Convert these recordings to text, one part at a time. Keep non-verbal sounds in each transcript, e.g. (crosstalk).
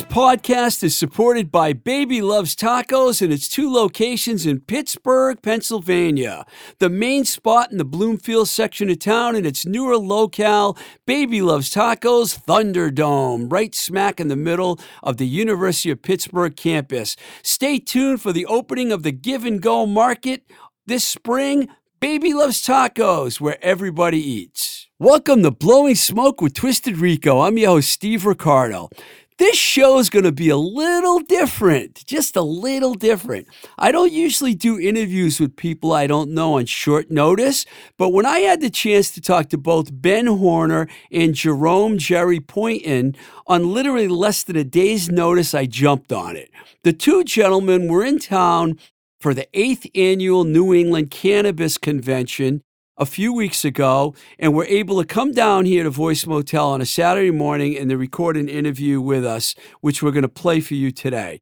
this podcast is supported by Baby Loves Tacos and its two locations in Pittsburgh, Pennsylvania. The main spot in the Bloomfield section of town and its newer locale, Baby Loves Tacos Thunderdome, right smack in the middle of the University of Pittsburgh campus. Stay tuned for the opening of the Give and Go Market this spring. Baby Loves Tacos, where everybody eats. Welcome to Blowing Smoke with Twisted Rico. I'm your host, Steve Ricardo. This show is going to be a little different, just a little different. I don't usually do interviews with people I don't know on short notice, but when I had the chance to talk to both Ben Horner and Jerome Jerry Poynton on literally less than a day's notice, I jumped on it. The two gentlemen were in town for the eighth annual New England Cannabis Convention a few weeks ago and were able to come down here to Voice Motel on a Saturday morning and to record an interview with us, which we're going to play for you today.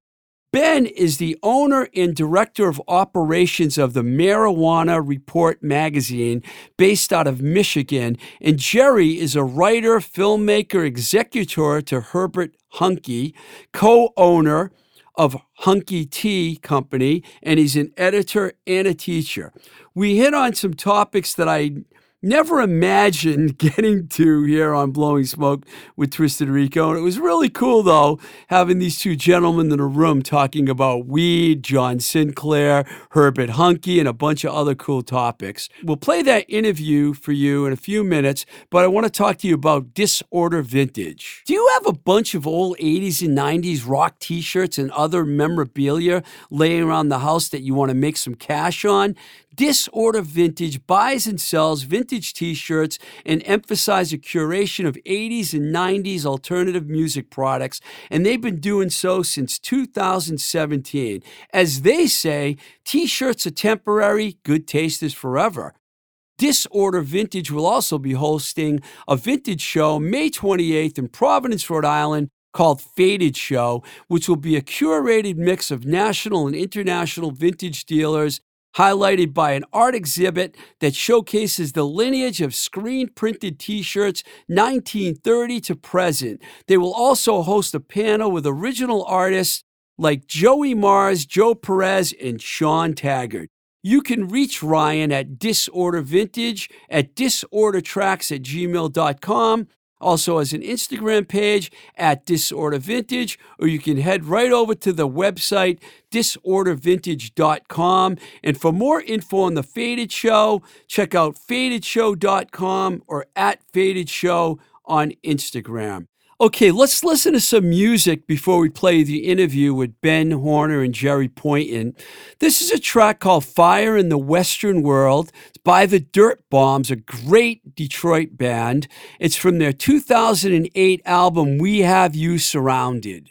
Ben is the owner and director of operations of the Marijuana Report magazine based out of Michigan. And Jerry is a writer, filmmaker, executor to Herbert Huncke, co owner of Huncke Tea Company, and he's an editor and a teacher. We hit on some topics that I never imagined (laughs) getting to here on Blowing Smoke with Twisted Rico. And it was really cool, though, having these two gentlemen in a room talking about weed, John Sinclair, Herbert Huncke, and a bunch of other cool topics. We'll play that interview for you in a few minutes, but I want to talk to you about Disorder Vintage. Do you have a bunch of old 80s and 90s rock t shirts and other memorabilia laying around the house that you want to make some cash on? Disorder Vintage buys and sells vintage t shirts and emphasize a curation of 80s and 90s alternative music products, and they've been doing so since 2017. As they say, t shirts are temporary, good taste is forever. Disorder Vintage will also be hosting a vintage show May 28th in Providence, Rhode Island called Faded Show, which will be a curated mix of national and international vintage dealers highlighted by an art exhibit that showcases the lineage of screen printed t shirts 1930 to present. They will also host a panel with original artists like Joey Mars, Joe Perez, and Sean Taggart. You can reach Ryan at Disorder Vintage at disordertracks at gmail.com also has an Instagram page at Disorder Vintage, or you can head right over to the website disordervintage.com. And for more info on the Faded Show, check out fadedshow.com or at Faded Show on Instagram. Okay, let's listen to some music before we play the interview with Ben Horner and Jerry Poynton. This is a track called Fire in the Western World. It's by the Dirtbombs, a great Detroit band. It's from their 2008 album, We Have You Surrounded.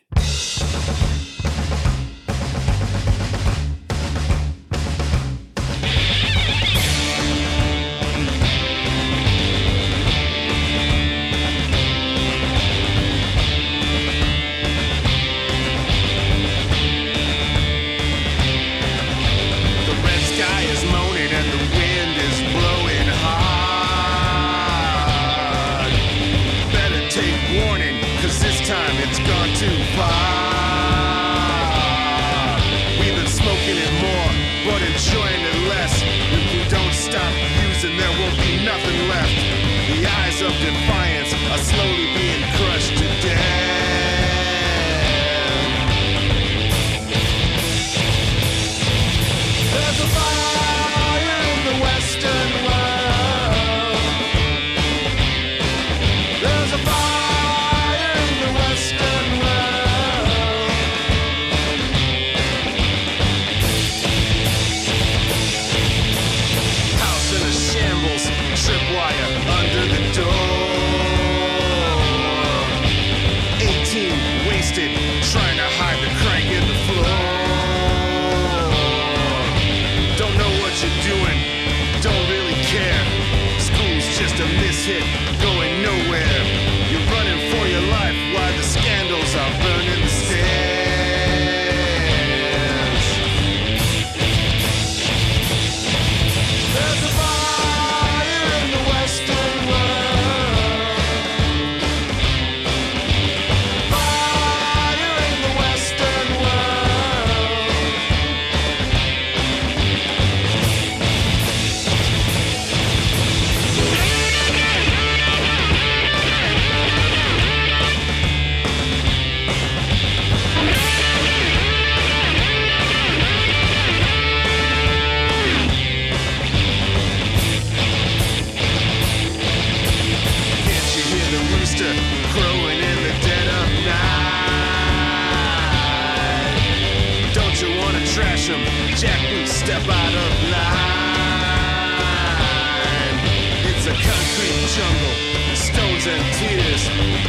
And tears,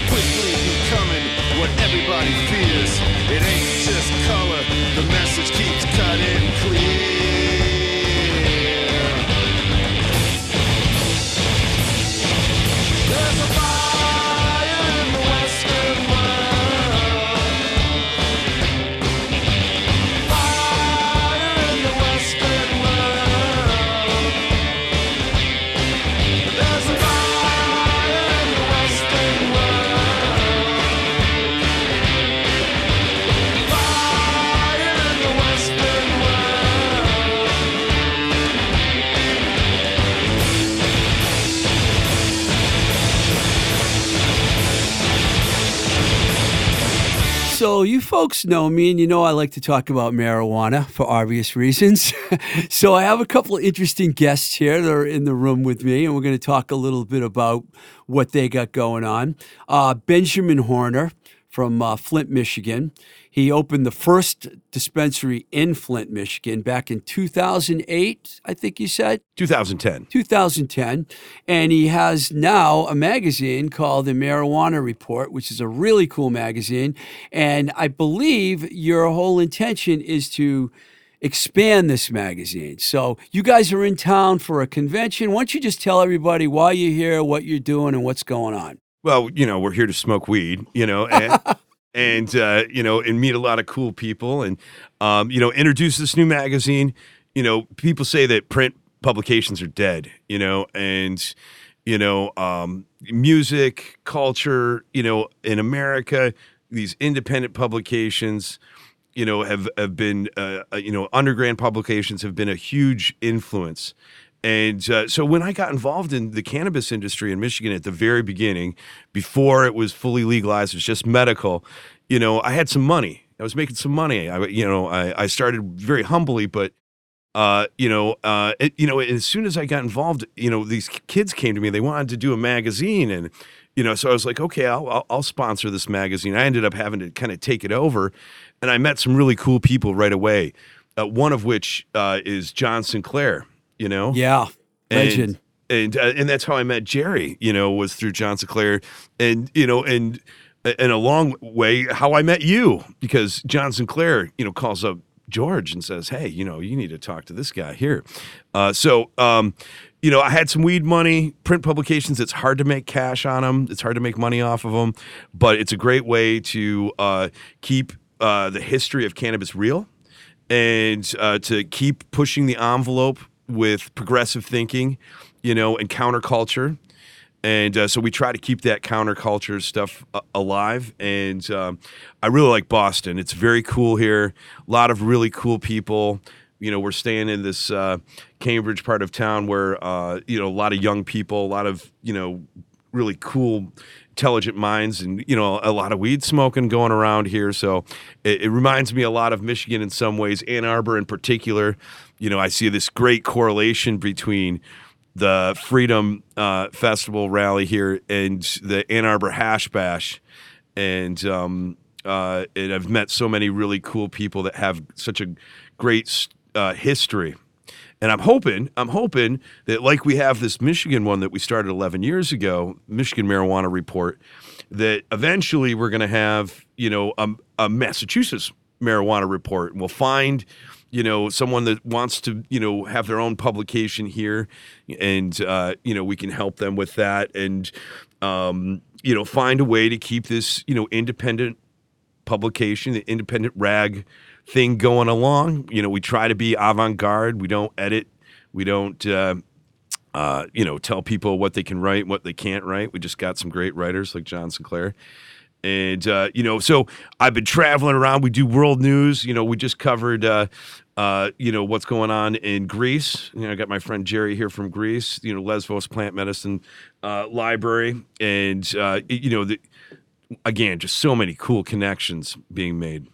quickly becoming what everybody fears. It ain't just color, the message keeps cutting clear. So, you folks know me, and you know I like to talk about marijuana for obvious reasons. (laughs) so, I have a couple of interesting guests here that are in the room with me, and we're going to talk a little bit about what they got going on. Uh, Benjamin Horner from uh, Flint, Michigan. He opened the first dispensary in Flint, Michigan back in 2008, I think you said. 2010. 2010, and he has now a magazine called the Marijuana Report, which is a really cool magazine. And I believe your whole intention is to expand this magazine. So you guys are in town for a convention. Why don't you just tell everybody why you're here, what you're doing, and what's going on? Well, you know, we're here to smoke weed, you know, and, (laughs) and uh, you know, and meet a lot of cool people and, um, you know, introduce this new magazine. You know, people say that print publications are dead, you know, and, you know, um, music, culture, you know, in America, these independent publications, you know, have, have been, uh, uh, you know, underground publications have been a huge influence. And uh, so when I got involved in the cannabis industry in Michigan at the very beginning, before it was fully legalized, it was just medical, you know, I had some money. I was making some money. I, you know, I, I started very humbly, but uh, you know, uh, it, you know, as soon as I got involved, you know, these kids came to me. They wanted to do a magazine, and you know, so I was like, okay, I'll, I'll, I'll sponsor this magazine. I ended up having to kind of take it over, and I met some really cool people right away. Uh, one of which uh, is John Sinclair. You know, Yeah, and, legend. and uh, and that's how I met Jerry. You know, was through John Sinclair, and you know, and in a long way, how I met you because John Sinclair, you know, calls up George and says, "Hey, you know, you need to talk to this guy here." Uh, so, um, you know, I had some weed money, print publications. It's hard to make cash on them. It's hard to make money off of them, but it's a great way to uh, keep uh, the history of cannabis real and uh, to keep pushing the envelope with progressive thinking, you know, and counterculture. And uh, so we try to keep that counterculture stuff uh, alive. And um, I really like Boston. It's very cool here. A lot of really cool people. You know, we're staying in this uh, Cambridge part of town where, uh, you know, a lot of young people, a lot of, you know, really cool intelligent minds and you know a lot of weed smoking going around here. So it, it, reminds me a lot of michigan in some ways ann arbor in particular. You know i see this great correlation between the freedom uh, festival rally here and the ann arbor hash bash. And um, uh, and i've met so many really cool people that have such a great uh, history and I'm hoping, I'm hoping that like we have this Michigan one that we started 11 years ago, Michigan Marijuana Report, that eventually we're going to have, you know, a, a Massachusetts marijuana report, and we'll find, you know, someone that wants to, you know, have their own publication here, and uh, you know, we can help them with that, and um, you know, find a way to keep this, you know, independent publication, the independent rag thing going along. You know, we try to be avant garde. We don't edit. We don't, uh, uh, you know, tell people what they can write, what they can't write. We just got some great writers like John Sinclair. And, uh, you know, so I've been traveling around. We do world news. You know, we just covered, uh, uh, you know, what's going on in Greece. You know, I got my friend Jerry here from Greece, you know, Lesbos Plant Medicine uh, Library. And, you know, the, again, just so many cool connections being made.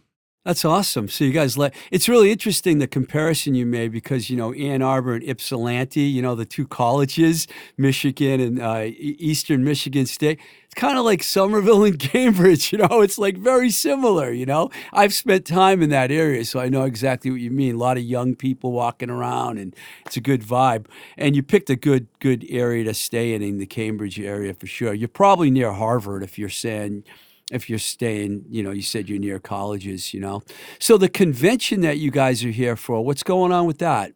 That's awesome. So you guys let it's really interesting the comparison you made because you know Ann Arbor and Ypsilanti, you know the two colleges, Michigan and uh, Eastern Michigan State. It's kind of like Somerville and (laughs) Cambridge. You know, it's like very similar. You know, I've spent time in that area, so I know exactly what you mean. A lot of young people walking around, and it's a good vibe. And you picked a good good area to stay in in the Cambridge area for sure. You're probably near Harvard if you're saying if you're staying, you know, you said you're near colleges, you know. So the convention that you guys are here for, what's going on with that?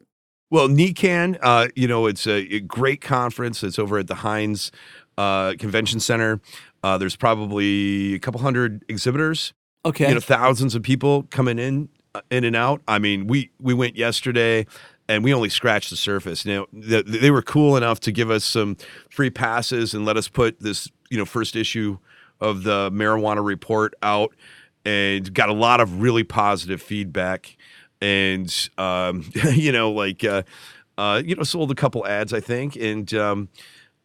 Well, NECANN, uh, you know, it's a, great conference. It's over at the Hynes uh, Convention Center. Uh, there's probably a couple hundred exhibitors. Okay. You know, thousands of people coming in, uh, in and out. I mean, we we went yesterday and we only scratched the surface. Now they were cool enough to give us some free passes and let us put this, you know, first issue of the marijuana report out and got a lot of really positive feedback. And um, (laughs) you know like uh, uh, you know sold a couple ads i think. And um,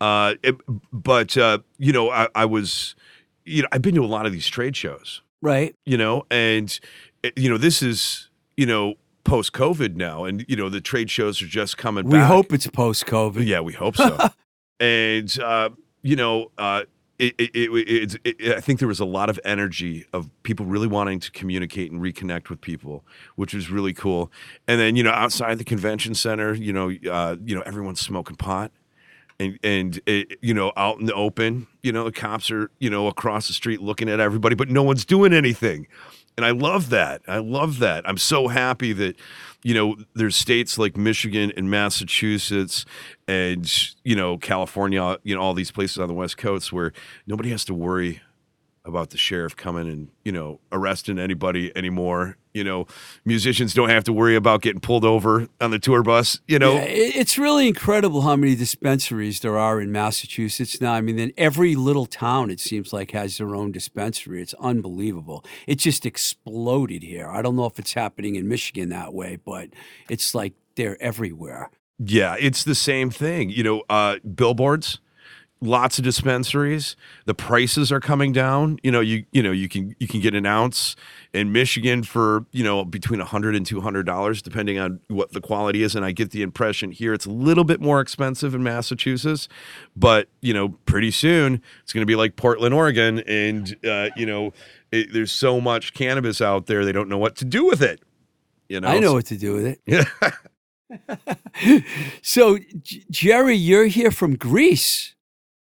uh, it, but uh, you know I, I, was you know i've been to a lot of these trade shows. Right. You know and eh, you know this is you know post covid now. And you know the trade shows are just coming back. we back. hope it's post covid yeah we hope so. (laughs) And uh, you know uh, it, it, it, it, I think there was a lot of energy of people really wanting to communicate and reconnect with people, which was really cool. And then you know, outside the convention center, you know, uh, you know, everyone's smoking pot, and and you know, out in the open, you know, the cops are you know across the street looking at everybody, but no one's doing anything. And I love that. I love that. I'm so happy that you know, there's states like Michigan and Massachusetts and, you know, California, you know, all these places on the West Coast where nobody has to worry about the sheriff coming and you know arresting anybody anymore. You know, musicians don't have to worry about getting pulled over on the tour bus. You know, yeah, it's really incredible how many dispensaries there are in Massachusetts now. I mean, then every little town it seems like has their own dispensary. It's unbelievable. It just exploded here. I don't know if it's happening in Michigan that way, but it's like they're everywhere. Yeah, it's the same thing. You know, uh, billboards lots of dispensaries. The prices are coming down. You know, you you know you can you can get an ounce in Michigan for you know between a hundred and two hundred dollars, depending on what the quality is. And I get the impression here it's a little bit more expensive in Massachusetts, but you know pretty soon it's going to be like Portland, Oregon, and uh, you know it, there's so much cannabis out there they don't know what to do with it. You know, I know what to do with it. Yeah. (laughs) so, Jerry, you're here from Greece.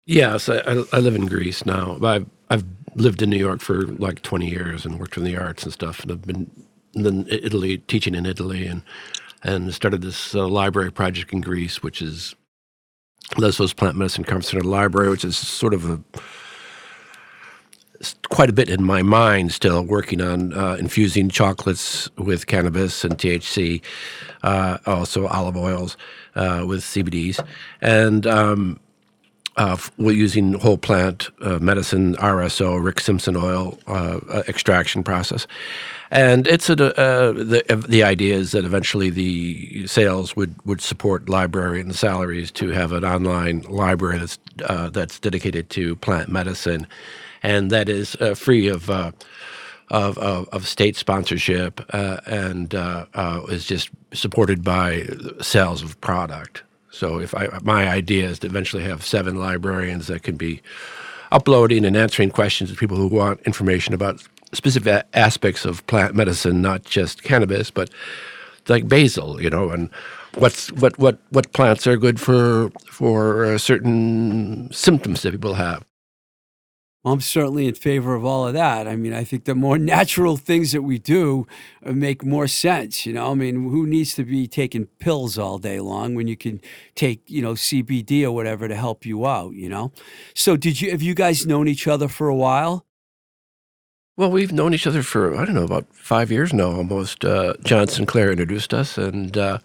Yes, I, I live in Greece now. I've, I've lived in New York for like 20 years and worked in the arts and stuff. And I've been in Italy, teaching in Italy, and and started this uh, library project in Greece, which is Lesbos Plant Medicine Conference Center Library, which is sort of a quite a bit in my mind still working on uh, infusing chocolates with cannabis and THC, uh, also olive oils uh, with CBDs, and um, uh, we're using whole plant uh, medicine, RSO, Rick Simpson oil uh, uh, extraction process. And it's a, uh, the, the idea is that eventually the sales would, would support librarian salaries to have an online library that's, uh, that's dedicated to plant medicine and that is free of, of, of, of, state sponsorship and is just supported by sales of product. So if I, my idea is to eventually have seven librarians that can be uploading and answering questions to people who want information about specific aspects of plant medicine, not just cannabis, but like basil, you know, and what's what what what plants are good for for uh, certain symptoms that people have. I'm certainly in favor of all of that. I mean, I think the more (laughs) natural things that we do uh, make more sense. You know, I mean, who needs to be taking pills all day long when you can take, you know, CBD or whatever to help you out? You know. So, did you have you guys known each other for a while? Well, we've known each other for I don't know about five years now, almost. Uh, John Sinclair introduced us, and uh,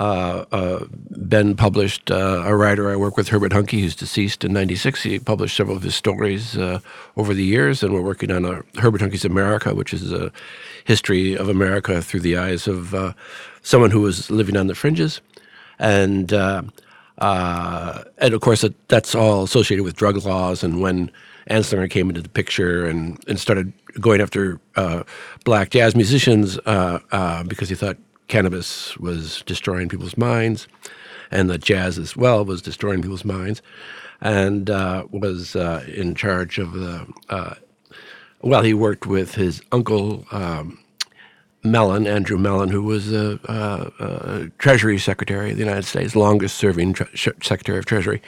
uh, uh, ben published uh, a writer I work with, Herbert Huncke, who's deceased in '96. He published several of his stories uh, over the years, and we're working on a Herbert Huncke's America, which is a history of America through the eyes of uh, someone who was living on the fringes. And uh, and of course, that, that's all associated with drug laws. And when Anslinger came into the picture and, and started going after black jazz musicians because he thought cannabis was destroying people's minds, and that jazz as well was destroying people's minds, and uh, was uh, in charge of the. Uh, well, he worked with his uncle. Um, Mellon, Andrew Mellon, who was a, a, a, Treasury Secretary of the United States, longest serving tre- Secretary of Treasury,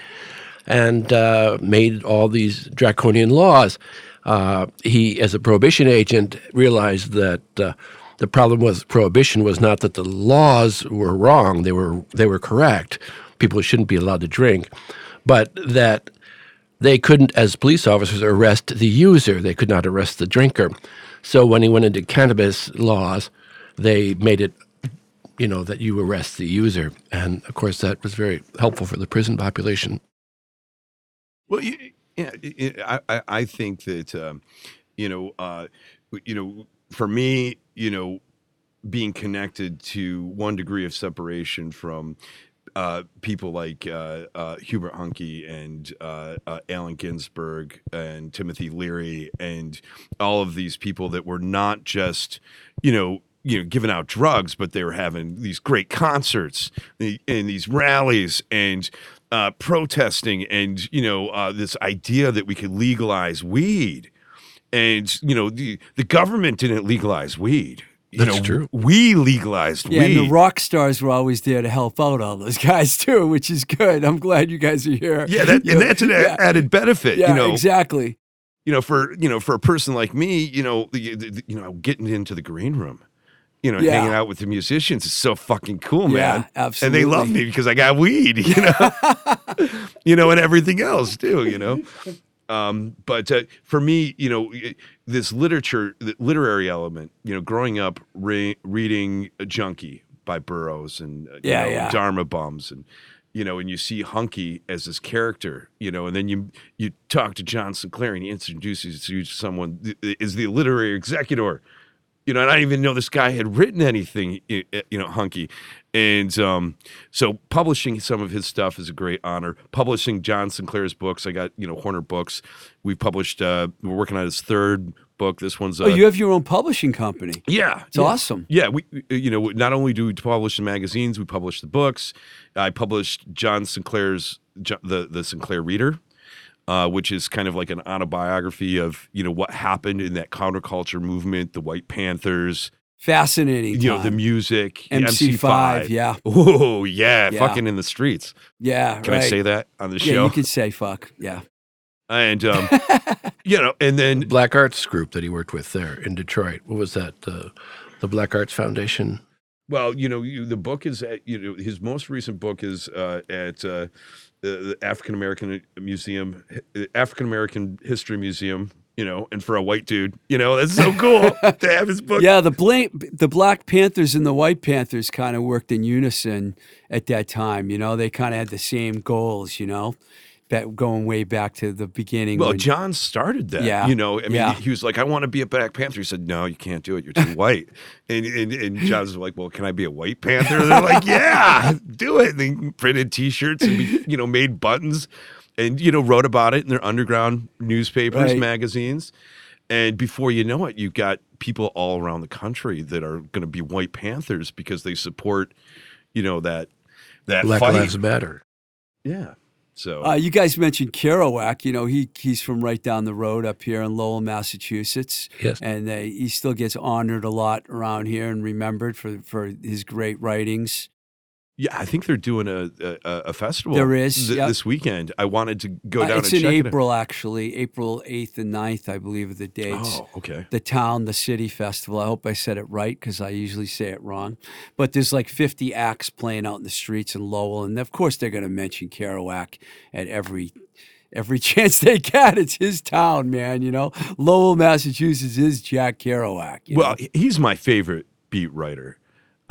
and uh, made all these draconian laws. Uh, he, as a prohibition agent, realized that uh, the problem with prohibition was not that the laws were wrong; they were they were correct. People shouldn't be allowed to drink, but that they couldn't, as police officers, arrest the user. They could not arrest the drinker. So when he went into cannabis laws, they made it, you know, that you arrest the user, and of course that was very helpful for the prison population. Well, yeah, I I think that um, you know uh, you know for me you know being connected to one degree of separation from uh, people like uh, uh, Hubert Huncke and uh, uh, Allen Ginsberg and Timothy Leary and all of these people that were not just, you know, you know, giving out drugs, but they were having these great concerts and these rallies and uh, protesting and you know this idea that we could legalize weed, and you know the the government didn't legalize weed you That's know, true. We legalized yeah, weed. and the rock stars were always there to help out all those guys too, which is good. I'm glad you guys are here. Yeah, that, (laughs) and that's an yeah. added benefit. Yeah, you know, exactly. You know, for you know, for a person like me, you know, you, you know, getting into the green room, you know, Yeah. hanging out with the musicians is so fucking cool, man. Yeah, man. absolutely. And they love me because I got weed, (laughs) you know, (laughs) you know, and everything else too, you know. Um, but uh, for me, you know, this literature, the literary element, you know, growing up re- reading a Junkie by Burroughs and uh, you know, yeah. Dharma Bums and you know, and you see Huncke as this character, you know, and then you you talk to John Sinclair and he introduces you to someone th- is the literary executor, you know, and I didn't even know this guy had written anything, you know, Huncke, and um, so publishing some of his stuff is a great honor. Publishing John Sinclair's books, I got you know Horner Books. We published. Uh, we're working on his third book. This one's. Uh, Oh, you have your own publishing company. yeah, It's yeah. awesome. Yeah, we you know not only do we publish the magazines, we publish the books. I published John Sinclair's the the Sinclair Reader, uh, which is kind of like an autobiography of you know what happened in that counterculture movement, the White Panthers, Fascinating. you know the music, MC5, yeah. Oh yeah, Yeah. fucking in the streets. yeah. Can right. I say that on the Yeah, show? you could say fuck. Yeah. and um, (laughs) you know, and then Black Arts Group that he worked with there in Detroit. What was that? The the Black Arts Foundation. Well, you know, you, the book is at, you know his most recent book is uh, at uh, the, African American uh, Museum, African American History Museum. You know, and for a white dude, you know, that's so cool (laughs) to have his book. Yeah, the blank, the Black Panthers and the White Panthers kind of worked in unison at that time. You know, they kind of had the same goals. You know, that going way back to the beginning. Well, when- John started that. Yeah, You know, I mean, yeah. he was like, I want to be a Black Panther. He said, No, you can't do it. You're too (laughs) white. and, and and John's like, Well, can I be a white Panther? They're like, Yeah, (laughs) do it. And they printed T-shirts and (laughs) you know made buttons, and you know wrote about it in their underground newspapers, Right. magazines. And before you know it, you've got people all around the country that are going to be white Panthers because they support, you know, that that Black fight. Lives Matter. Yeah. So Uh, you guys mentioned Kerouac. You know, he he's from right down the road up here in Lowell, Massachusetts. Yes. and uh, he still gets honored a lot around here and remembered for for his great writings. Yeah, I think they're doing a a, a festival. There is, th- yep. this weekend. I wanted to go Uh, down it's and in April, actually, April eighth and 9th, I believe, are the dates. Oh, okay. the town, the city festival. I hope I said it right because I usually say it wrong. But there's like 50 acts playing out in the streets in Lowell, and of course they're going to mention Kerouac at every every (laughs) chance they get. It's his town, man. You know, Lowell, Massachusetts is Jack Kerouac. you Well, know? he's my favorite beat writer.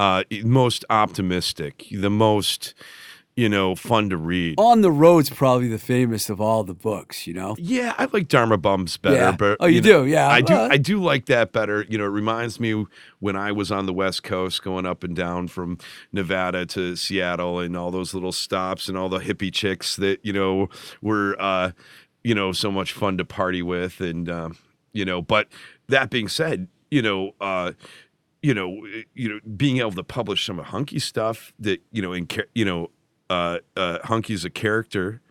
Uh, most optimistic, the most, you know, fun to read. On the Road's probably the famous of all the books, you know? Yeah, I like Dharma Bums better, Yeah. but Oh, you know, do? Yeah. I do. I do like that better. You know, it reminds me when I was on the West Coast, going up and down from Nevada to Seattle, and all those little stops and all the hippie chicks that you know were, uh, you know, so much fun to party with, and um, you know. But that being said, you know. Uh, you know, you know, being able to publish some of Huncke stuff that you know, in you know, uh, uh, Huncke's a character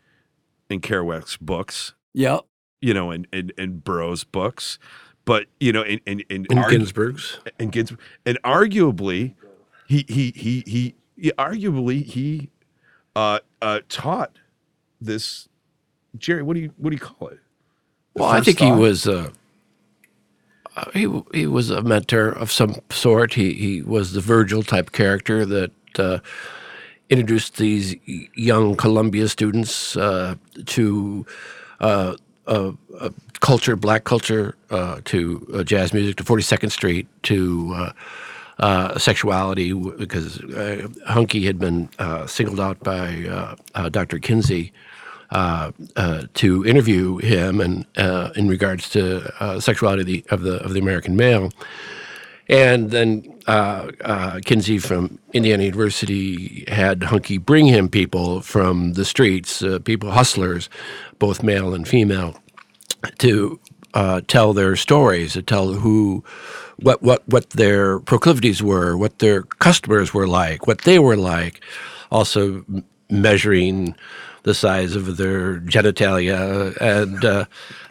in Kerouac's books, Yep. you know, and and, and Burroughs books, but you know, and and and, In argu- Ginsberg's. and Gins- and arguably, he he he he, he arguably he uh, uh, taught this Jerry. What do you what do you call it? The Well, I think he was uh, he he was a mentor of some sort. He he was the Virgil type character that uh, introduced these young Columbia students uh, to uh, culture, black culture, uh, to uh, jazz music, to Forty Second Street, to uh, sexuality, because Huncke had been singled out by Dr. Kinsey uh, uh, to interview him and uh, in regards to uh, sexuality of the, of the of the American male. And then uh, Kinsey from Indiana University had Huncke bring him people from the streets, people hustlers, both male and female, to tell their stories, to tell who, what what what their proclivities were, what their customers were like, what they were like, also measuring the size of their genitalia and uh,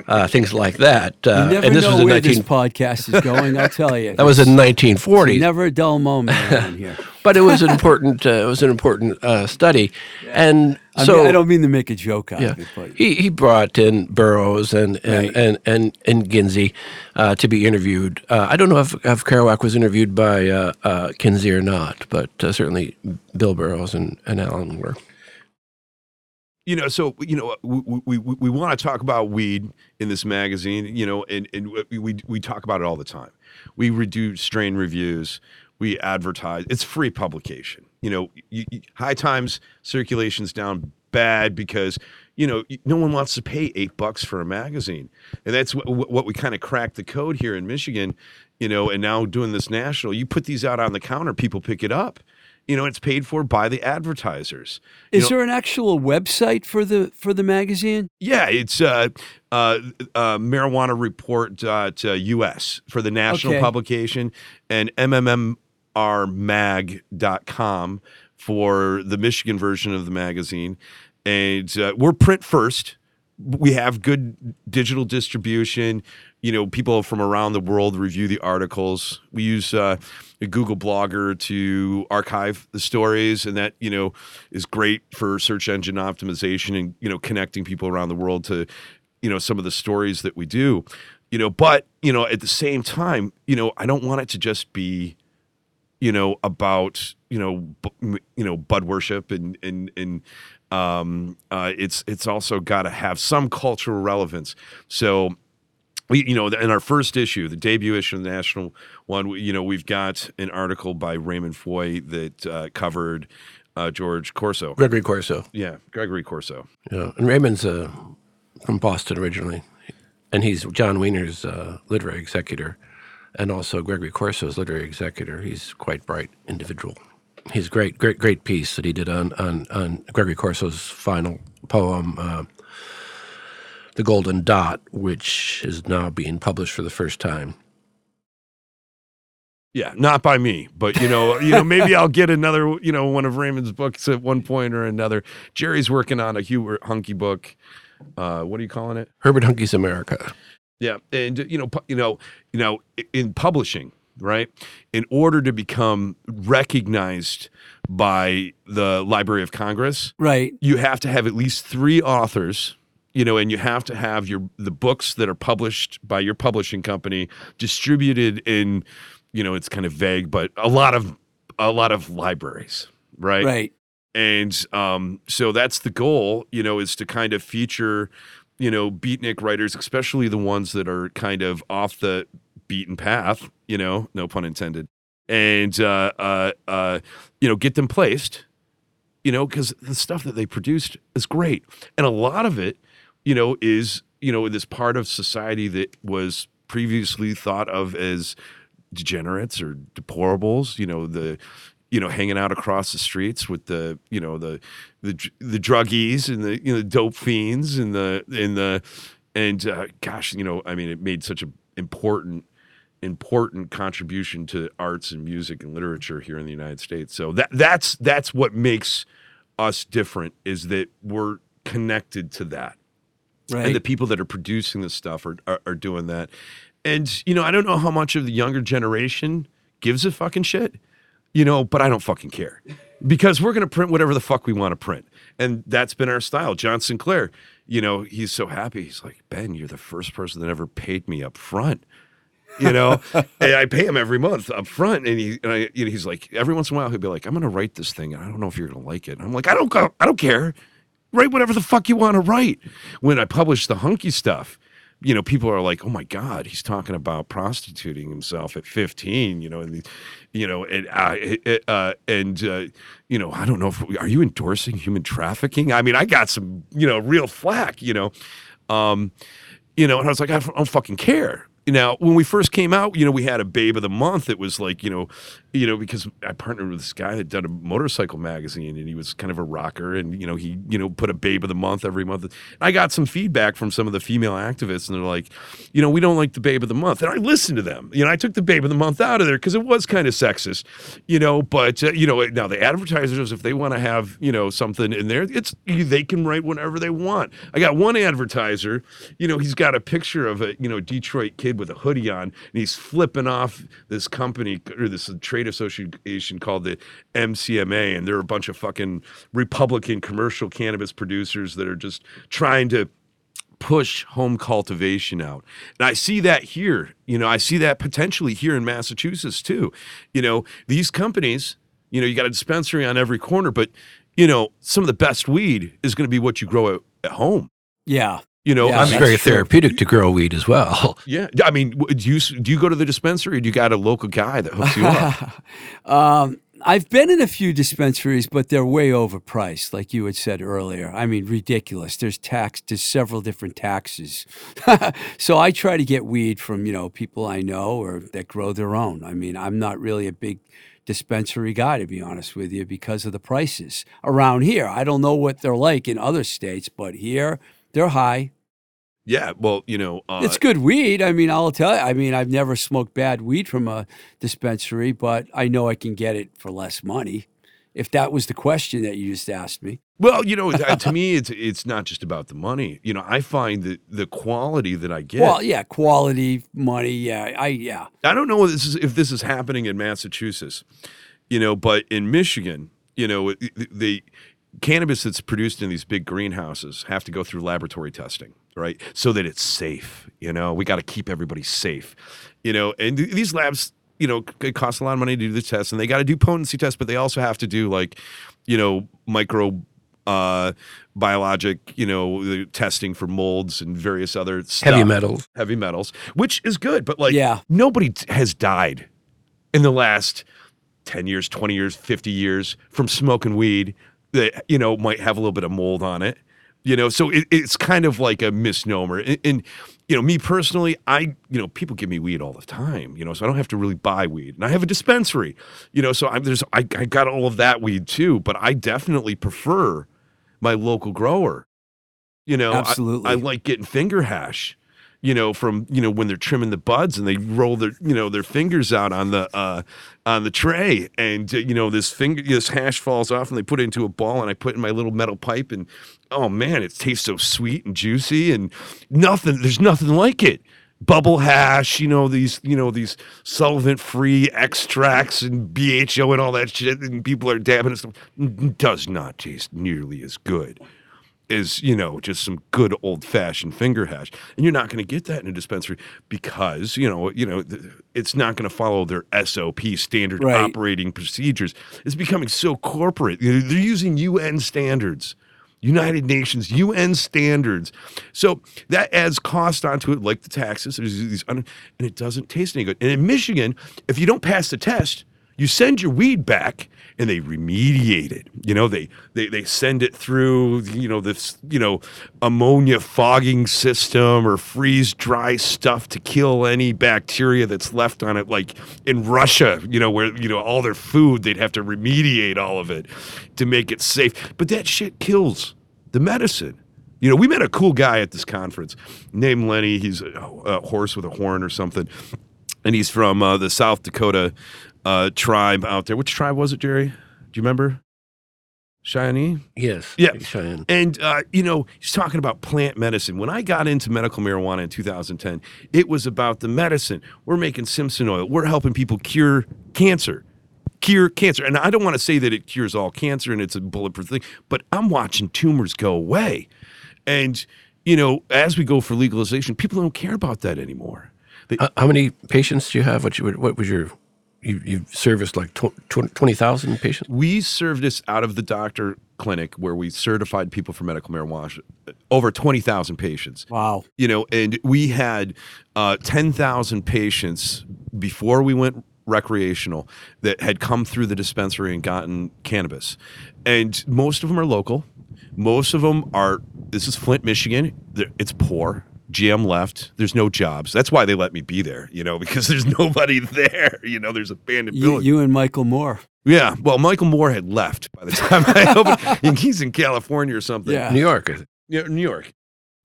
uh, things like that. Uh, You never and this know was where 19, this podcast is going, I'll tell you. (laughs) that was in 1940. Never a dull moment here. (laughs) but it was an important uh, it was an important uh, study, and I, so mean, I don't mean to make a joke out yeah, of it, but he he brought in Burroughs and and Right. and and, and Ginsey uh, to be interviewed. Uh, I don't know if, if Kerouac was interviewed by uh, uh, Kinsey or not, but uh, certainly Bill Burroughs and, and Allen were. You know so you know we we, we, want to talk about weed in this magazine you know and and we, we talk about it all the time. We redo strain reviews we advertise it's free publication. You know you, you, high times circulations down bad because you know no one wants to pay eight bucks for a magazine. And that's what, what we kind of cracked the code here in michigan you know and now doing this national you put these out on the counter people pick it up you know it's paid for by the advertisers You is know- there an actual website for the for the magazine? yeah, it's uh, uh, uh, marijuana report uh, US for the national Okay. publication and mmrmag.com for the Michigan version of the magazine. And uh, we're print first. We have good digital distribution. You know, people from around the world review the articles. We use uh, a Google Blogger to archive the stories, and that you know is great for search engine optimization and you know connecting people around the world to you know some of the stories that we do. You know, but you know at the same time, you know, I don't want it to just be you know about you know bu- you know bud worship and and and um uh it's it's also got to have some cultural relevance so we you know in our first issue the debut issue of the national one you know we've got an article by Raymond Foye that uh, covered uh, george corso Gregory Corso. yeah gregory corso Yeah, and Raymond's uh, from Boston originally, and he's John Wieners' uh, literary executor, and also Gregory Corso's literary executor. He's quite bright individual. He's great, great, great piece that he did on on, on Gregory Corso's final poem, uh, "The Golden Dot," which is now being published for the first time. yeah not by me but you know you know maybe i'll get another you know one of raymond's books at one point or another jerry's working on a hubert Huncke book uh what are you calling it Herbert Huncke's America. Yeah, and you know, pu- you know, you know, in publishing, right? In order to become recognized by the Library of Congress, Right. you have to have at least three authors. You know, and you have to have your the books that are published by your publishing company distributed in, you know, it's kind of vague, but a lot of a lot of libraries, right? Right. And um, so that's the goal, you know, is to kind of feature, you know, beatnik writers, especially the ones that are kind of off the beaten path, you know, no pun intended, and uh, uh, uh, you know, get them placed, you you know, because the stuff that they produced is great. And a lot of it, you know, is, you know, this part of society that was previously thought of as degenerates or deplorables, you know, the, you know, hanging out across the streets with the, you know, the, the, the druggies and the, you know, dope fiends and the, and the, and uh, gosh, you know, I mean, it made such an important, important contribution to arts and music and literature here in the United States. So that that's that's what makes us different is that we're connected to that, Right. and the people that are producing this stuff are, are are doing that. And you know, I don't know how much of the younger generation gives a fucking shit, you know, but I don't fucking care because we're going to print whatever the fuck we want to print. And that's been our style. John Sinclair, you know, he's so happy. He's like, Ben, you're the first person that ever paid me up front. You know, (laughs) and I pay him every month up front. And he, and I, you know, he's like, every once in a while, he'll be like, I'm going to write this thing. And I don't know if you're going to like it. And I'm like, I don't, I don't care. Write whatever the fuck you want to write. When I publish the Huncke stuff, you know, people are like, "Oh my God, he's talking about prostituting himself at 15." You know, and you know, and uh, uh, and uh, you know, I don't know if are you endorsing human trafficking? I mean, I got some, you know, real flack. You know, um, you know, and I was like, I don't, I don't fucking care. Now, when we first came out, you know, we had a Babe of the Month. It was like, you know, you know, because I partnered with this guy that done a motorcycle magazine, and he was kind of a rocker, and you know, he you know put a Babe of the Month every month. I got some feedback from some of the female activists, and they're like, you know, we don't like the Babe of the Month, and I listened to them. You know, I took the Babe of the Month out of there because it was kind of sexist, you know. But uh, you know, now the advertisers, if they want to have you know something in there, it's they can write whatever they want. I got one advertiser, you know, he's got a picture of a you know Detroit kid with a hoodie on, and he's flipping off this company or this trade association called the MCMA, and they're a bunch of fucking Republican commercial cannabis producers that are just trying to push home cultivation out. And I see that here. You know, I see that potentially here in Massachusetts too. You know, these companies, you know, you got a dispensary on every corner, but you know, some of the best weed is going to be what you grow at, at home. yeah. You know, Yeah, I It's mean, very therapeutic to grow weed as well. (laughs) yeah. I mean, do you do you go to the dispensary? Or do you got a local guy that hooks you up? (laughs) Um, I've been in a few dispensaries, but they're way overpriced, like you had said earlier. I mean, ridiculous. There's tax, there's several different taxes. (laughs) so I try to get weed from you know people I know or that grow their own. I mean, I'm not really a big dispensary guy to be honest with you because of the prices around here. I don't know what they're like in other states, but here they're high. Yeah. Well, you know, uh, It's good weed. I mean, I'll tell you. I mean, I've never smoked bad weed from a dispensary, but I know I can get it for less money. If that was the question that you just asked me. Well, you know, uh, to me, it's it's not just about the money. You know, I find that the quality that I get. Well, yeah, quality, money. Yeah, I yeah. I don't know if this is if this is happening in Massachusetts, you know, but in Michigan, you know, the, the cannabis that's produced in these big greenhouses have to go through laboratory testing, right? So that it's safe. You know, we got to keep everybody safe. You know, and th- these labs, you know, it costs a lot of money to do the tests, and they got to do potency tests, but they also have to do like, you know, micro. Uh, biologic, you know, the testing for molds and various other stuff Heavy metals. heavy metals, which is good, but like Yeah. nobody has died in the last 10 years, 20 years, 50 years from smoking weed that, you know, might have a little bit of mold on it. You know, so it, it's kind of like a misnomer. And, and, you know, me personally, I, you know, people give me weed all the time, you know, so I don't have to really buy weed. And I have a dispensary, you know, so I'm, there's, I, I got all of that weed too, but I definitely prefer my local grower. You know, I- Absolutely. I, like getting finger hash, you know, from you know when they're trimming the buds and they roll their you know their fingers out on the uh, on the tray, and uh, you know this finger this hash falls off and they put it into a ball and I put in my little metal pipe and oh man, it tastes so sweet and juicy and nothing. There's nothing like it. Bubble hash, you know these, you know these solvent-free extracts and BHO and all that shit, and people are dabbing it. Does not taste nearly as good is you know just some good old fashioned finger hash. And you're not going to get that in a dispensary because you know you know it's not going to follow their SOP standard Right. operating procedures. It's becoming so corporate. They're using UN standards United Nations UN standards. So that adds cost onto it like the taxes. There's these and it doesn't taste any good. And in Michigan if you don't pass the test You send your weed back and they remediate it. You know, they they they send it through, you know, this, you know, ammonia fogging system or freeze dry stuff to kill any bacteria that's left on it like in Russia, you know, where you know all their food they'd have to remediate all of it to make it safe. But that shit kills the medicine. You know, we met a cool guy at this conference named Lenny. He's a, a horse with a horn or something. And he's from uh, the South Dakota uh, tribe out there. Which tribe was it, Jerry? Do you remember? Cheyenne? Yes. Yeah. Cheyenne. And, uh, you know, he's talking about plant medicine. When I got into medical marijuana in 2010, it was about the medicine. We're making Simpson oil, we're helping people cure cancer. Cure cancer. And I don't want to say that it cures all cancer and it's a bulletproof thing, but I'm watching tumors go away. And, you know, as we go for legalization, people don't care about that anymore. They, how many patients do you have? What you what was your you you've serviced like tw- tw- twenty thousand patients? we served this out of the doctor clinic where we certified people for medical marijuana, over 20,000 patients. Wow. you know, and we had uh, 10,000 patients before we went recreational that had come through the dispensary and gotten cannabis. And most of them are local. Most of them are, this is Flint, Michigan. It's poor. GM left. There's no jobs. That's why they let me be there, you know, (laughs) because there's nobody there. You know, there's abandoned You, buildings. you and Michael Moore. Yeah, well, Michael Moore had left by the time I (laughs) opened. he's in California or something. Yeah. New York. Yeah, New York.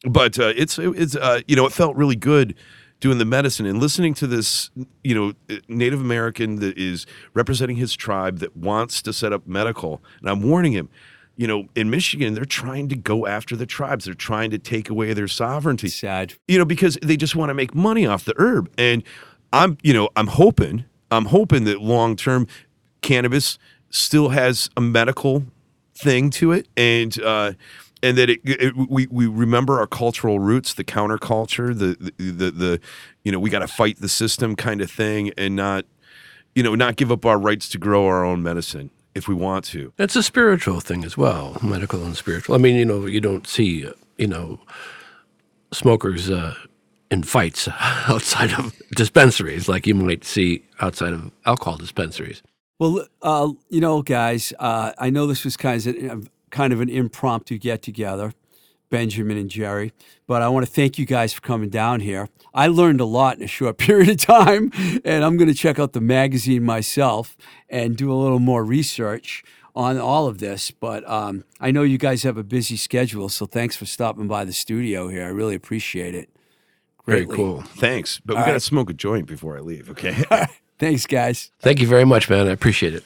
But uh, it's it's uh, you know it felt really good doing the medicine and listening to this you know Native American that is representing his tribe that wants to set up medical. And I'm warning him. You know, in Michigan, they're trying to go after the tribes. They're trying to take away their sovereignty Sad. you know, because they just want to make money off the herb. And I'm, you know, I'm hoping, I'm hoping that long term cannabis still has a medical thing to it, and uh, and that it, it we we remember our cultural roots, the counterculture, the the the, the you know, we got to fight the system kind of thing, and not, you know, not give up our rights to grow our own medicine if we want to. It's a spiritual thing as well, medical and spiritual. I mean, you know, you don't see, uh, you know, smokers uh, in fights (laughs) outside of dispensaries like you might see outside of alcohol dispensaries. Well, uh, you know, guys, uh, I know this was kind of kind of an impromptu get together, Benjamin and Jerry, but I want to thank you guys for coming down here. I learned a lot in a short (laughs) period of time, and I'm going to check out the magazine myself and do a little more research on all of this. But um, I know you guys have a busy schedule, so thanks for stopping by the studio here. I really appreciate it. Very cool. Thanks, but we got to right. smoke a joint before I leave. Okay. (laughs) Thanks, guys. Thank you very much, man. I appreciate it.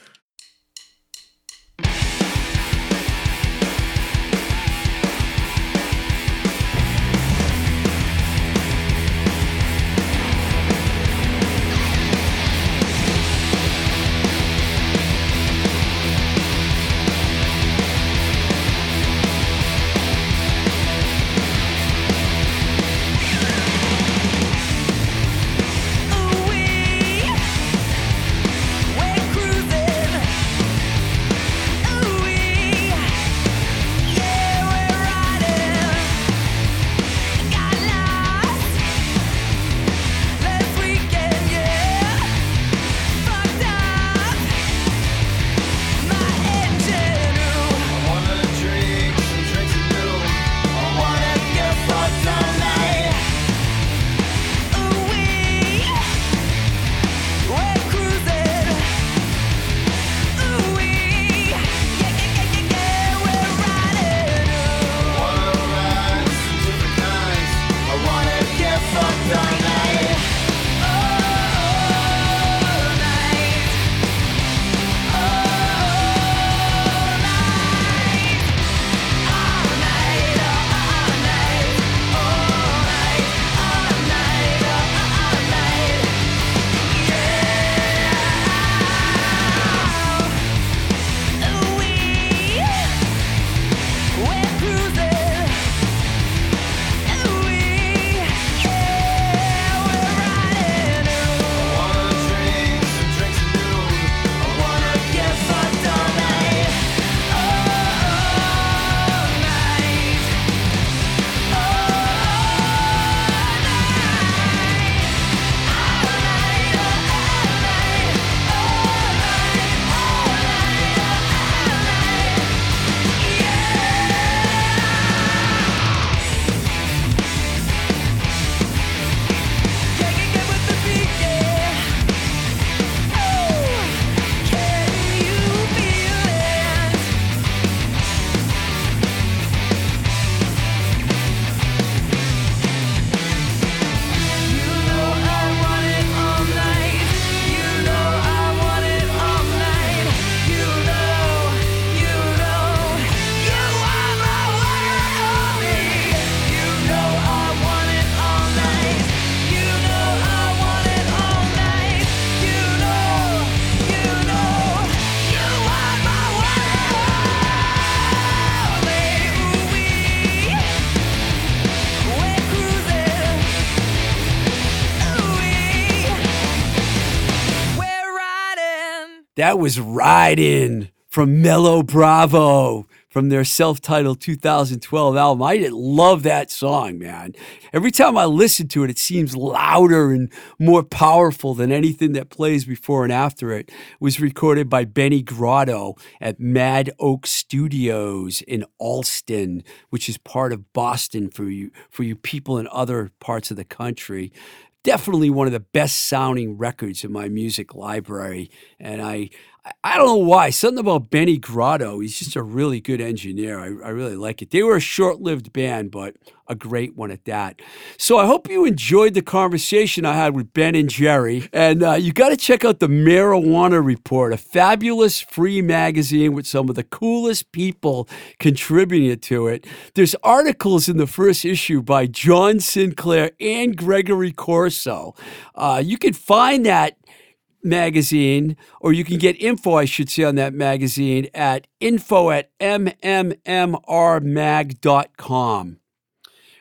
That was Riding from Mellow Bravo from their self-titled 2012 album. I love that song, man. Every time I listen to it, it seems louder and more powerful than anything that plays before and after it. It was recorded by Benny Grotto at Mad Oak Studios in Allston, which is part of Boston for you for you people in other parts of the country definitely one of the best sounding records in my music library. And I, I don't know why. Something about Benny Grotto. He's just a really good engineer. I, I really like it. They were a short lived band, but a great one at that. So I hope you enjoyed the conversation I had with Ben and Jerry. And uh, you got to check out the Marijuana Report, a fabulous free magazine with some of the coolest people contributing to it. There's articles in the first issue by John Sinclair and Gregory Corso. Uh, you can find that magazine, or you can get info, I should say, on that magazine at info at mmmrmag.com.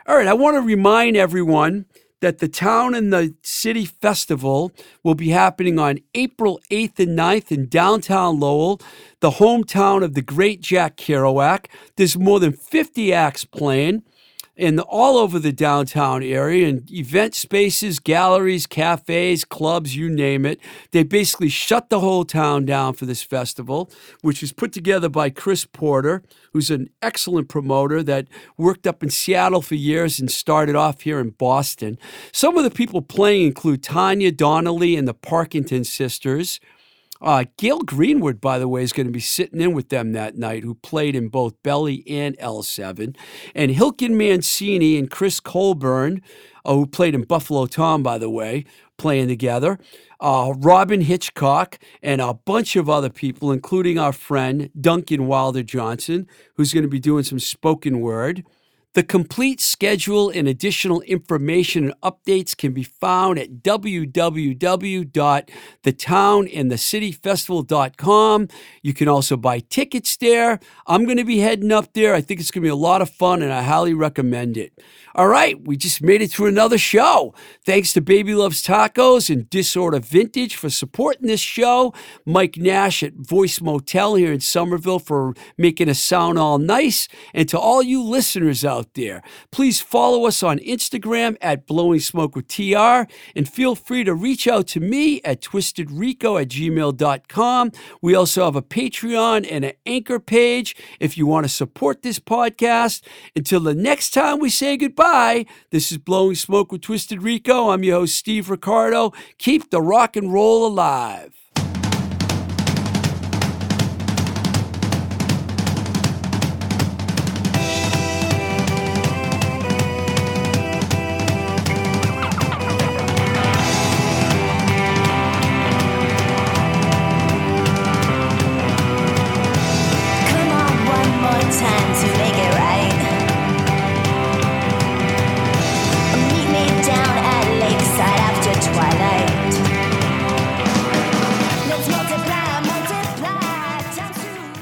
All right, I want to remind everyone that the Town and the City Festival will be happening on April 8th and 9th in downtown Lowell, the hometown of the great Jack Kerouac. There's more than 50 acts playing and all over the downtown area and event spaces, galleries, cafes, clubs, you name it. They basically shut the whole town down for this festival, which was put together by Chris Porter, who's an excellent promoter that worked up in Seattle for years and started off here in Boston. Some of the people playing include Tanya Donelly and the Parkington sisters. Uh, Gail Greenwood, by the way, is going to be sitting in with them that night, who played in both Belly and L7. And Hilken Mancini and Chris Colbourn, uh, who played in Buffalo Tom, by the way, playing together. Uh, Robyn Hitchcock and a bunch of other people, including our friend Duncan Wilder Johnson, who's going to be doing some spoken word. The complete schedule and additional information and updates can be found at www.thetownandthecityfestival.com. You can also buy tickets there. I'm going to be heading up there. I think it's going to be a lot of fun and I highly recommend it. All right, we just made it through another show. Thanks to Baby Loves Tacos and Disorder Vintage for supporting this show. Mike Nash at Voice Motel here in Somerville for making us sound all nice. And to all you listeners out there, please follow us on Instagram at Blowing Smoke with TR and feel free to reach out to me at twistedrico at gmail.com. We also have a Patreon and an anchor page if you want to support this podcast. Until the next time we say goodbye. This is Blowing Smoke with Twisted Rico. I'm your host, Steve Ricardo. Keep the rock and roll alive.